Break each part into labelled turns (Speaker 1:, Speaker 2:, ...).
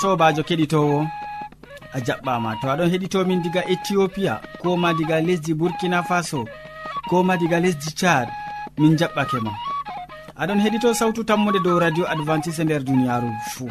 Speaker 1: sobajo keɗitowo a jaɓɓama. To aɗon heɗitomin diga éthiopia ko ma diga lesdi burkina faso ko ma diga lesdi thad min jaɓɓake ma. Aɗon heɗito sawtu tammode dow radio advantice e nder duniyaru fuu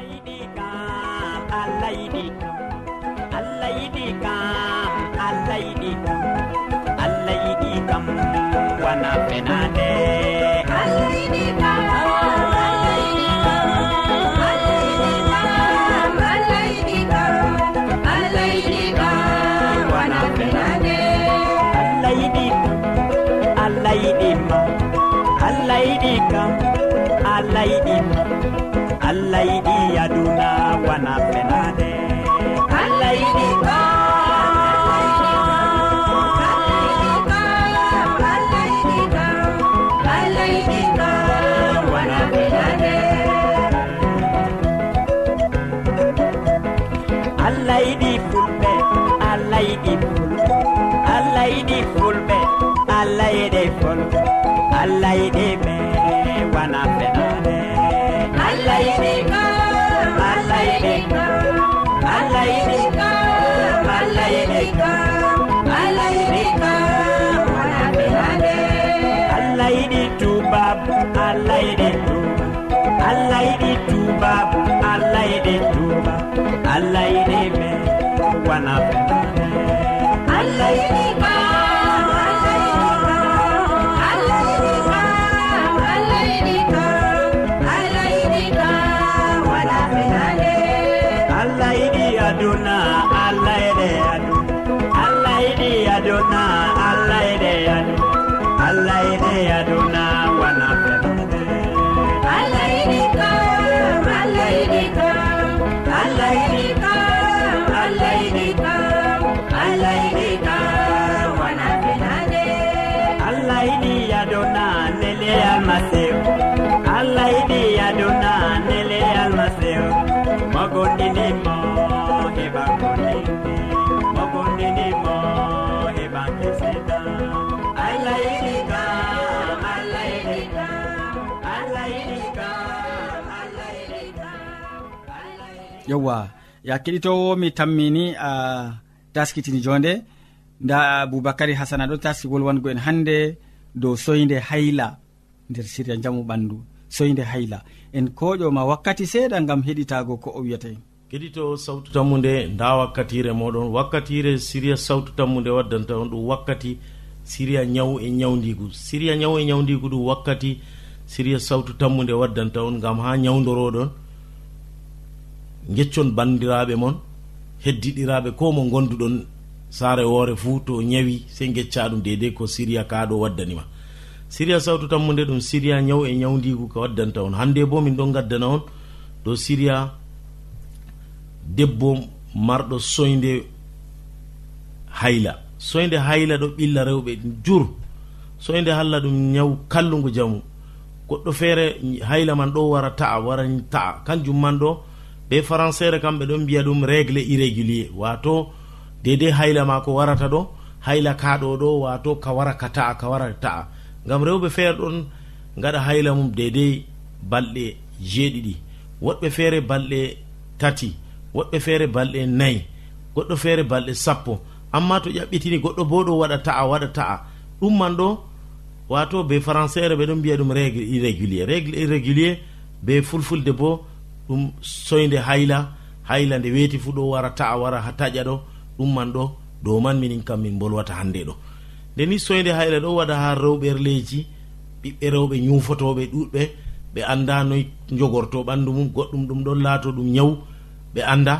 Speaker 2: yiɗi kam allah yiɗimo allah yiɗi aduna wana fenade. Allah yiɗi ka allah yiɗi fulɓe allah yiɗi fol. Allah yiɗi ɓe bana fenade. Allah yini
Speaker 1: yewwa ya keɗitowo mi tammini a taskitini jonde. Nda aboubacary hasana ɗo taski wolwango en hannde dow soyde hayla nder siriya jamu ɓandu soyde hayla. En koƴoma wakkati seeɗa gam heɗitago ko o wiyata en.
Speaker 3: Keɗito sawtu tammude nda wakkatire moɗon. Wakkatire siriya sawtu tammude waddanta on ɗum wakkati siriya ñaw e ñawdigu siriya ñaw e ñawdigu ɗum wakkati siriya sawtu tammude waddanta on gam ha ñawdoroɗon geccon bandiraɓe moon heddiɗiraɓe ko mo gonduɗon saare woore fuu to ñawi sey gecca ɗum dedei ko siriya kaɗo waddanima siriya sawtu tammude ɗum siriya ñaw e ñawdigu ko waddanta on. Hande bo min ɗon gaddana on dow siriya debbo marɗo soyde hayla. Soyde hayla ɗo ɓilla rewɓe jur. Soyde halla ɗum ñaw kallugu jamu. Goɗɗo feere hayla man ɗo wara ta'a wara ta'a. Kanjum man ɗo ɓe françaire kamɓe ɗon mbiya ɗum régle irrégulier. Wato dede hayla ma ko warata ɗo hayla kaɗo ɗo wato ka wara ka ta'a ka wara ta'a. Gam rewɓe feere ɗon gaɗa hayla mum dedei balɗe jeeɗiɗi. Woɗɓe feere balɗe tati woɗɓe feere balɗe nayi goɗɗo feere balɗe sappo. Amma to ƴaɓɓitini goɗɗo bo ɗo waɗa ta'a waɗa ta'a. Ɗum man ɗo wato be françaire ɓe ɗon mbiya ɗum régle irrégulier. Régle irrégulier be fulfulde bo ɗum soyde hayla hayla nde weeti fuu ɗo wara ta'a wara ha taƴa ɗo ɗum man ɗo dow man minin kam min bolwata hannde ɗo. Nde ni soyde hayla ɗo waɗa ha rewɓerleji ɓiɓɓe rewɓe ñuufotoɓe ɗuɗɓe ɓe annda noyi jogorto ɓanndu mum goɗɗum ɗum ɗon laato ɗum ñaw ɓe annda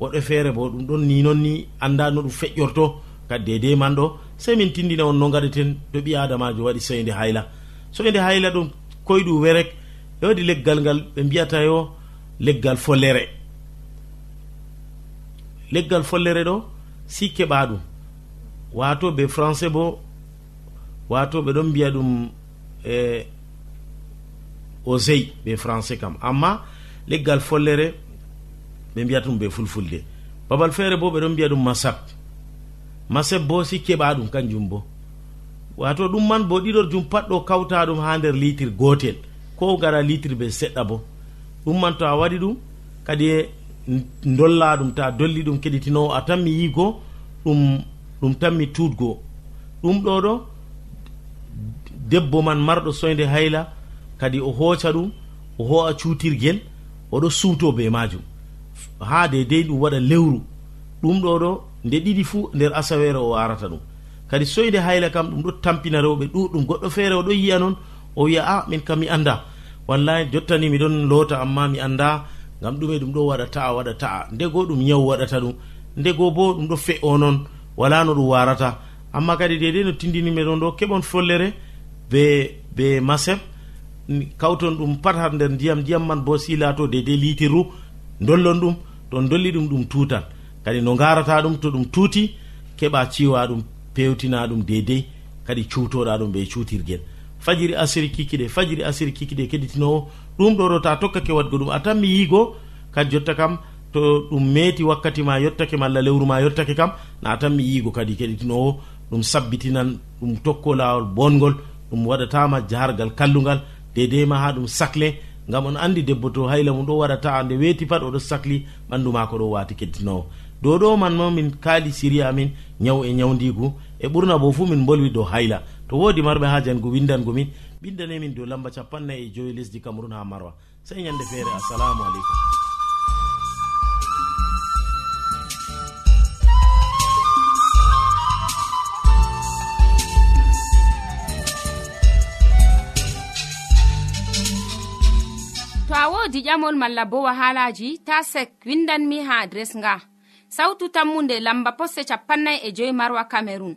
Speaker 3: woɗɓe feere bo ɗum ɗon ni noon ni annda no ɗum feƴƴorto kadi dede man ɗo sey min tindina on no gaɗeten to ɓi adamajo waɗi soyde hayla. Soyde hayla ɗum koyɗu werek ɓe waɗi leggal ngal ɓe mbiyata yo leggal follere. Leggal follere ɗo si keɓa ɗum wato ɓe français bo wato ɓe ɗon mbiya ɗum e osey ɓe français kam. Amma leggal follere ɓe mbiyata ɗum ɓe fulfulde. Babal feere bo ɓe ɗon mbiya ɗum masab masab bo si keɓa ɗum kanjum bo. Wato ɗum man bo ɗiɗor jum pat ɗo kawta ɗum ha nder litre gotel. Ko gara litre ɓe seɗɗa bo. ɗumman to a waɗi ɗum kadi e dolla ɗum ta dolli ɗum keɗitinowo a tan mi yigo ɗum ɗum tan mi tuutgo. Ɗum ɗo ɗo debbo man marɗo soyde hayla kadi o hooca ɗum o ho'a cuutirgel oɗo suuto be majum ha de dey ɗum waɗa lewru. Ɗum ɗo ɗo nde ɗiɗi fuu nder asawere o arata ɗum. Kadi soyde hayla kam ɗum ɗo tampina rewɓe ɗuɗɗum goɗɗo feere oɗo yiya noon o wiya a ah, min kam mi anda wallahi jottani miɗon loota amma mi annda ngam ɗume ɗum ɗo waɗa ta'a waɗa ta'a ndego ɗum nyawu waɗata ɗum. Ndego bo ɗum ɗo fe'o noon wala no ɗum warata. Amma kadi dede no tindinimi ɗon ɗo keɓon follere be be maseb kawton ɗum pat har nder ndiyam ndiyam man bo si laato dedei litiru dollon ɗum to dolli ɗum ɗum tutan kadi no garata ɗum to ɗum tuuti keɓa ciwa ɗum pewtina ɗum dedei kadi cuutoɗa ɗum ɓe cuutirguel fajiri asiri kikiɗe fajiri asiri kikiɗe keɗitinowo ɗum ɗo ɗo ta tokkake wadgo ɗum a tan mi yigo kadi jotta kam to ɗum meeti wakkati ma yottake malla lewru ma yottake kam na tan mi yigo kadi keɗitinowo ɗum sabbitinan ɗum tokko lawol bongol ɗum waɗatama jahargal kallugal dedei ma ha ɗum sacle gam on andi debbo to hayla mum ɗo waɗata nde weeti pat oɗo sahli ɓandu ma ko ɗo wati keddinowo dow ɗo man ma min kaali siri amin ñaw e ñawdigu e ɓurna bo fuu min bolwi dow hayla. to woodi marɓe ha jango go windangomin ɓindanemin dow lamba capannayyi e joyi lesdi cameron ha marwa. Sey ñande feere assalamu aleykum.
Speaker 4: To a wodi ƴamol malla bo wahalaji ta sek windanmi ha adres nga. Sautu tammunde lamba posse capannay e joyi marwa camerun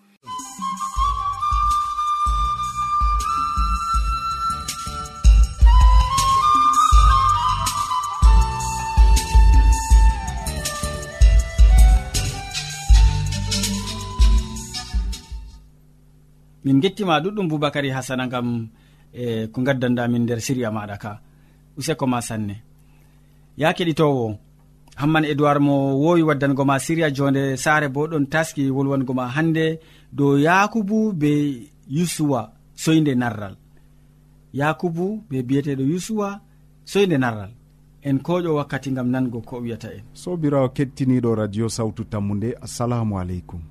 Speaker 1: min gettima ɗuɗɗum boubacary hasana gam e ko gaddandamin nder siriya maɗa ka. Useko ma sanne. Ya keɗitowo hamman edoird mo wowi waddango ma siriya jonde sare bo ɗon taski wolwango ma hande dow yakubu be yusuwa soyde narral. Yakubu be biyeteɗo yusuwa soyde narral. En koƴo wakkati gam nango ko wiyata en.
Speaker 5: Sobirawo kettiniɗo radio sawtu tammu nde assalamu aleykum.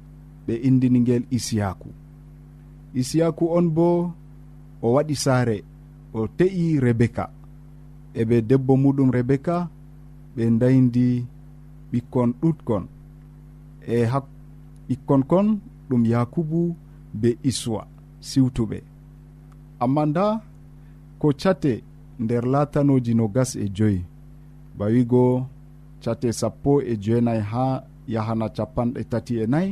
Speaker 5: ɓe indini ngel isiyaku. Isiyaku on bo o waɗi saare o te'i rebeka eɓe debbo muɗum rebeka ɓe daydi ɓikkon ɗutkon e hak ɓikkon kon ɗum yakubu be iswa siwtuɓe. Amma nda ko cate nder latanoji no gas e joyi. Bawigo cate sappo e joenayi ha yahana capanɗe tati e nayyi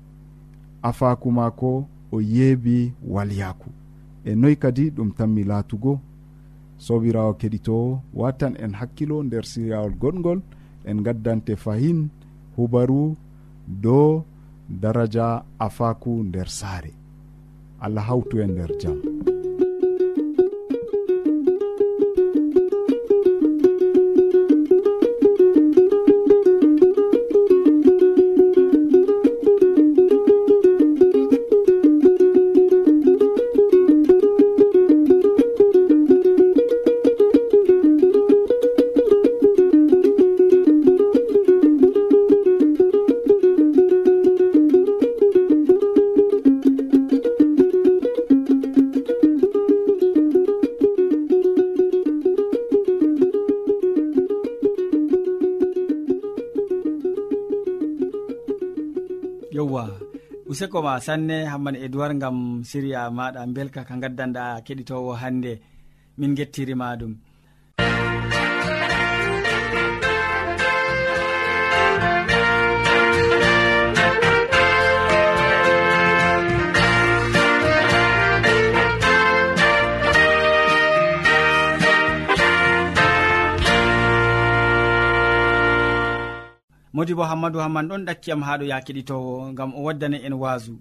Speaker 5: afaku mako o yeebi walyaku e noyi kadi ɗum tanmi laatugo. Sobirawo keɗitowo watan en hakkilo nder siryawol goɗgol en gaddante fahin hubaru dow daraja afaku nder saare. Allah hawtu e nder jam.
Speaker 1: useko ma sanne hammane edoird gam siriya maɗa belka ka gaddanɗa keɗitowo hannde. Min gettirima ɗum. modi bo hammadou hamman ɗon ɗakkiyam haɗo ya keɗitowo gam o waddani en wasu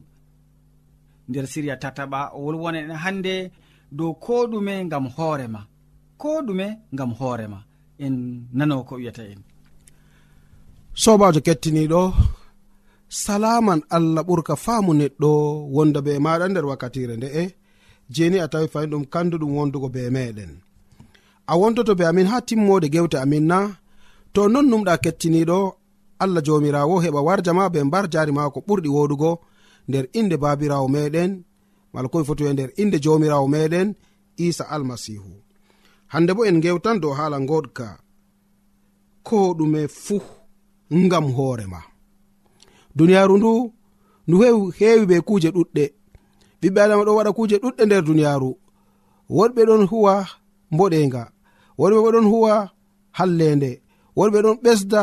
Speaker 1: nder siriya tataɓa o wolwona en hande dow ko ɗume gam hoorema ko ɗume gam hoorema en nano ko wiyata en.
Speaker 6: Sobajo kettiniɗo salaman allah ɓurka faamu neɗɗo wonda be maɗa nder wakkatire nde'e jeni a tawi fayin ɗum kanduɗum wondugo be meɗen. A wondoto be amin ha timmode gewte amin na to non numɗa kettiniɗo allah jomirawo heɓa warjama be mbar jari mako ɓurɗi woɗugo nder inde babirawo meɗen mala komi foti e nder inde jomirawo meɗen isa almasihu. Hande bo en gewtan dow hala goɗka ko ɗume fuu ngam hoorema duniyaru ndu ndu heewi be kuuje ɗuɗɗe. Ɓiɓɓe adama ɗo waɗa kuuje ɗuɗɗe nder duniyaru. Woɗɓe ɗon huwa mboɗenga woɗɓe bo ɗon huwa hallende woɗɓe ɗon ɓesda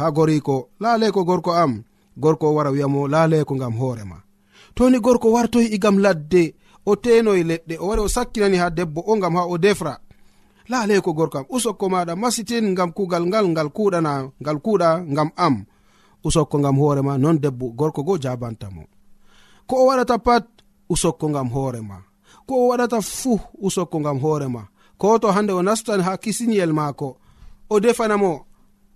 Speaker 6: ha goriko laale ko gorko am gorko o wara wiyamo laaleko ngam hoorema toni gorko wartoy e igam ladde o tenoye leɗɗe o wari o sakkinani ha debbo o ngam ha o defra. Laale ko gorko am usokko maɗa masitin ngam kugal ngal ngal kuɗana ngal kuɗa ngam am. Usokko ngam hoorema non debbo gorko go jabantamo ko o waɗata pat usokko ngam hoorema ko o waɗata fuu usokko ngam hoorema ko to hande o nastan ha kisiniyel maako o defanamo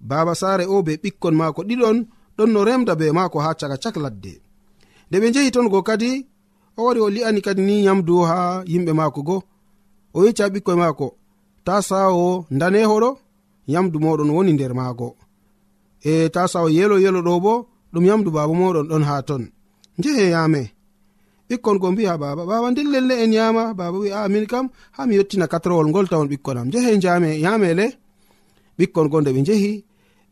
Speaker 6: baba saare o be ɓikkon maako ɗiɗon ɗon no remda be maako ha caka cak ladde. Nde ɓe njehi ton go kadi o wari o li'ani kadi ni yamdu ha yimɓe maako go. O yecci ha ɓikkoye maako ta sawo ndanehoɗo yamdu moɗon woni nder maago. E ta sawo yelo yelo ɗo bo ɗum yamdu baba moɗon ɗon ha ton. Njehe yame ɓikkon go mbiha baba baba nden lelle en yama baba wi a min kam ha mi yettina katrowol ngol tawon ɓikkon am. Njehe jame yamele ɓikkon go nde ɓe njehi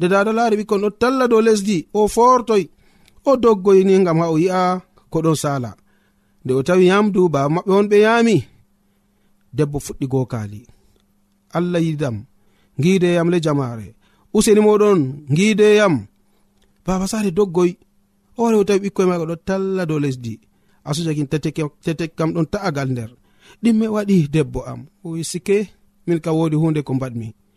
Speaker 6: nde dada laari ɓikkon ɗo talla dow lesdi o fortoy o doggoyni gam ha o yi'a ko ɗon sala nde o tawi yamdu baba maɓɓe on ɓe yaami debbo fuɗɗi gokali allah yidam gideyam le jamare useni moɗon gideyam baba sare doggoy o wari o tawi ɓikkoye maga ɗo talla dow lesdi. Asujakin tetek kam ɗon ta'agal nder. Ɗimme waɗi debbo am. O wi sike min ka wodi hunde ko mbaɗmi.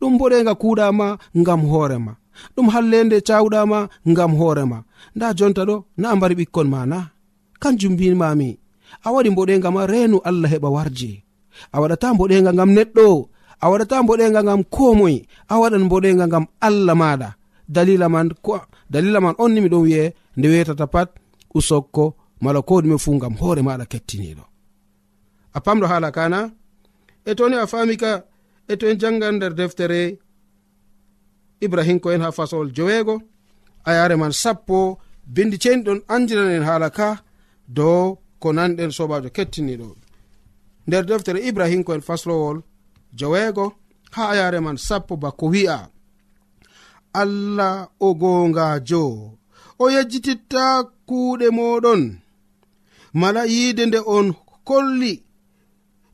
Speaker 6: ɗum boɗega kuuɗama ngam hoorema ɗum hallende cawɗama ngam hoorema nda jonta ɗo na mbari ɓikkon ma na. Kanjum mbimami a waɗi mboɗega ma reenu allah heɓa warje a waɗata mboɗega ngam neɗɗo a waɗata mboɗega ngam komoy a waɗan mboɗega ngam allah maɗa. Dalila man ko dalila man on ni miɗon wi'e nde wetata pat usokko mala ko ɗume fuu ngam hoore maɗa kettiniɗo. A pamɗo hala kana? E toni a fami ka e to en jangan nder deftere ibrahim ko en ha fasolol joweego a yare man sappo bindi ceni ɗon andiran en haala ka dow ko nanɗen sobajo kettiniɗo nder deftere ibrahim ko en faslowol joweego ha a yare man sappo bako wi'a. Allah o gongajo o yejjititta kuuɗe moɗon mala yiide nde on kolli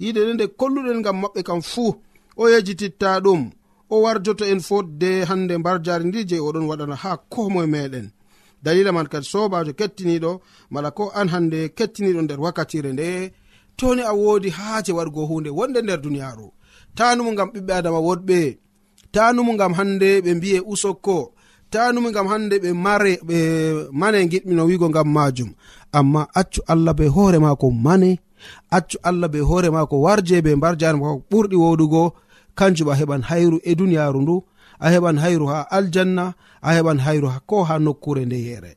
Speaker 6: yiide nde nde kolluɗen gam maɓɓe kam fuu o yejititta ɗum o warjoto en fotde hande mbar jari ndi je oɗon waɗana ha komoe meɗen. Dalila man kadi sobajo kettiniɗo mala ko an hande kettiniɗo nder wakkatire nde toni a wodi haaje wargo hunde wonde nder duniyaru tanumu gam ɓiɓɓe adama woɗɓe tanumu gam hande ɓe mbiye usokko tanumu gam hande ɓe mare ɓe mane giɗmino wigo gam majum amma accu allah be hoore mako mane accu allah be hoore maako warje be mbar jare maako ɓurɗi woɗugo kanjum a heɓan hayru e duniyaru ndu a heɓan hayru ha aljanna a heɓan hayru ko ha nokkure nde yere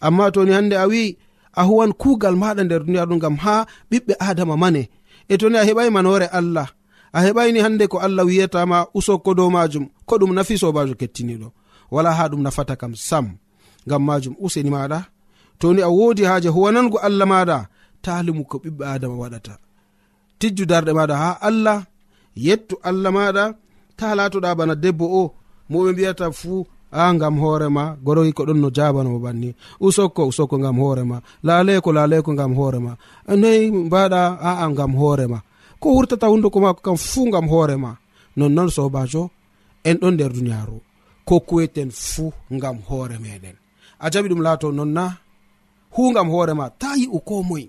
Speaker 6: amma toni hande a wi a huwan kugal maɗa nder duniyaru ɗum gam ha ɓiɓɓe adama mane. E toni a heɓai manore allah a heɓaini hande ko allah wiyatama usokko dow majum ko ɗum nafi sobajo kettiniɗo wala ha ɗum nafata kam sam gam majum useni maɗa toni a wodi haje huwanango allah maɗa talimu ko ɓiɓɓe adama waɗata. Tijju darɗe maɗa ha allah yettu allah maɗa ta latoɗa bana debbo o moɓe mbiyata fuu a gam hoorema goroyi ko ɗon no jabanamo banni. Usokko usokko gam hoorema laleko laleko gam hoorema noyi mbaɗa aa gam hoorema ko wurtata hunduko mako kam fuu gam hoorema nonnoon sobajo en ɗon nder duniyaru ko kuweten fuu gam hoore meɗen a jaɓi ɗum laato nonna hu gam hoorema ta yi'u ko moye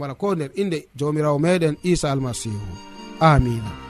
Speaker 6: wala ko nder inde jawmirawo meɗen isa almasihu. Amina.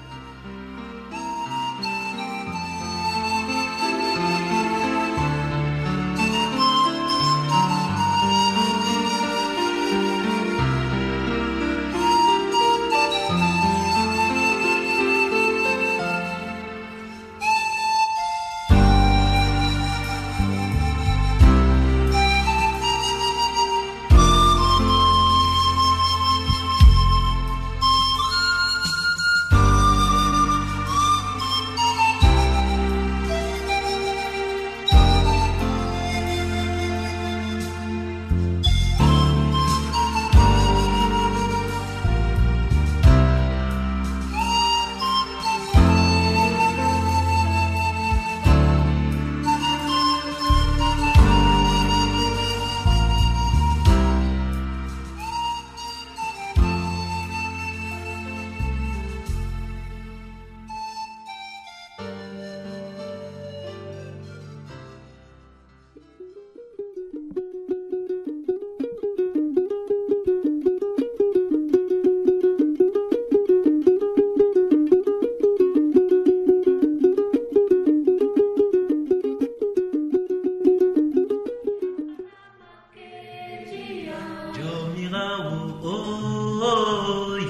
Speaker 7: nawo o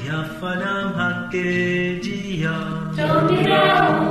Speaker 7: yafanam hakkejiya jomirawo.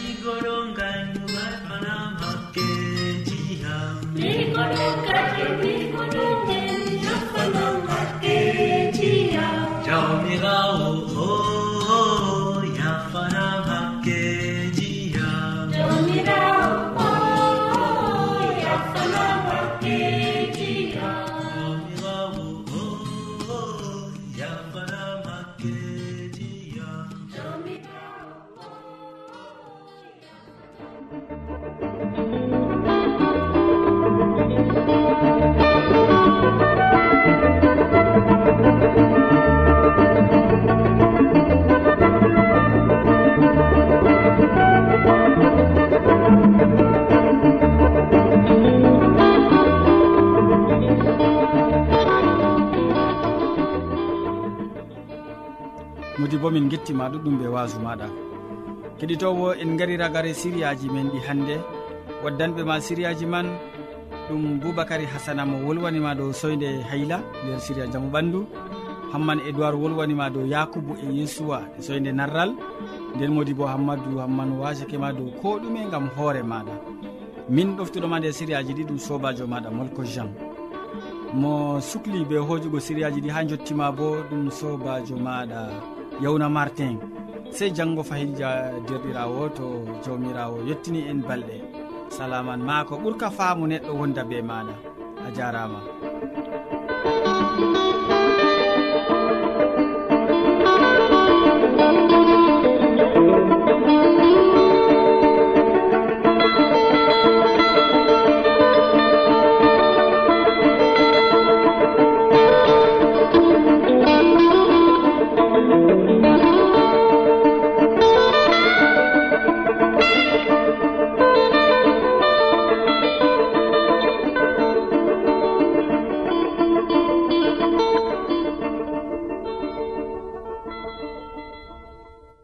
Speaker 1: igoro bo min gettima ɗuɗɗum ɓe wasu maɗa. Keɗitowo en gari ragare siriyaji men ɗi hannde waddanɓe ma siriyaji man ɗum boubacary hasana mo wolwanima dow soyde hayla nder siria jaamu ɓandu. Hamman édoird wolwanima dow yakubu e yesuwa e soyde narral. Nden modi bo hammadou hamman wasakema dow ko ɗume gam hoore maɗa. Min ɗoftuɗoma nde siriyaji ɗi ɗum sobajo maɗa molko jean. Mo sukli be hojugo siriyaji ɗi ha jottima bo ɗum sobajo maɗa. yawna martin. Sey janngo fayija derɗirawo to jawmirawo yettini en balɗe. Salaman ma ko ɓurka faamu neɗɗo wonda be maɗa a jarama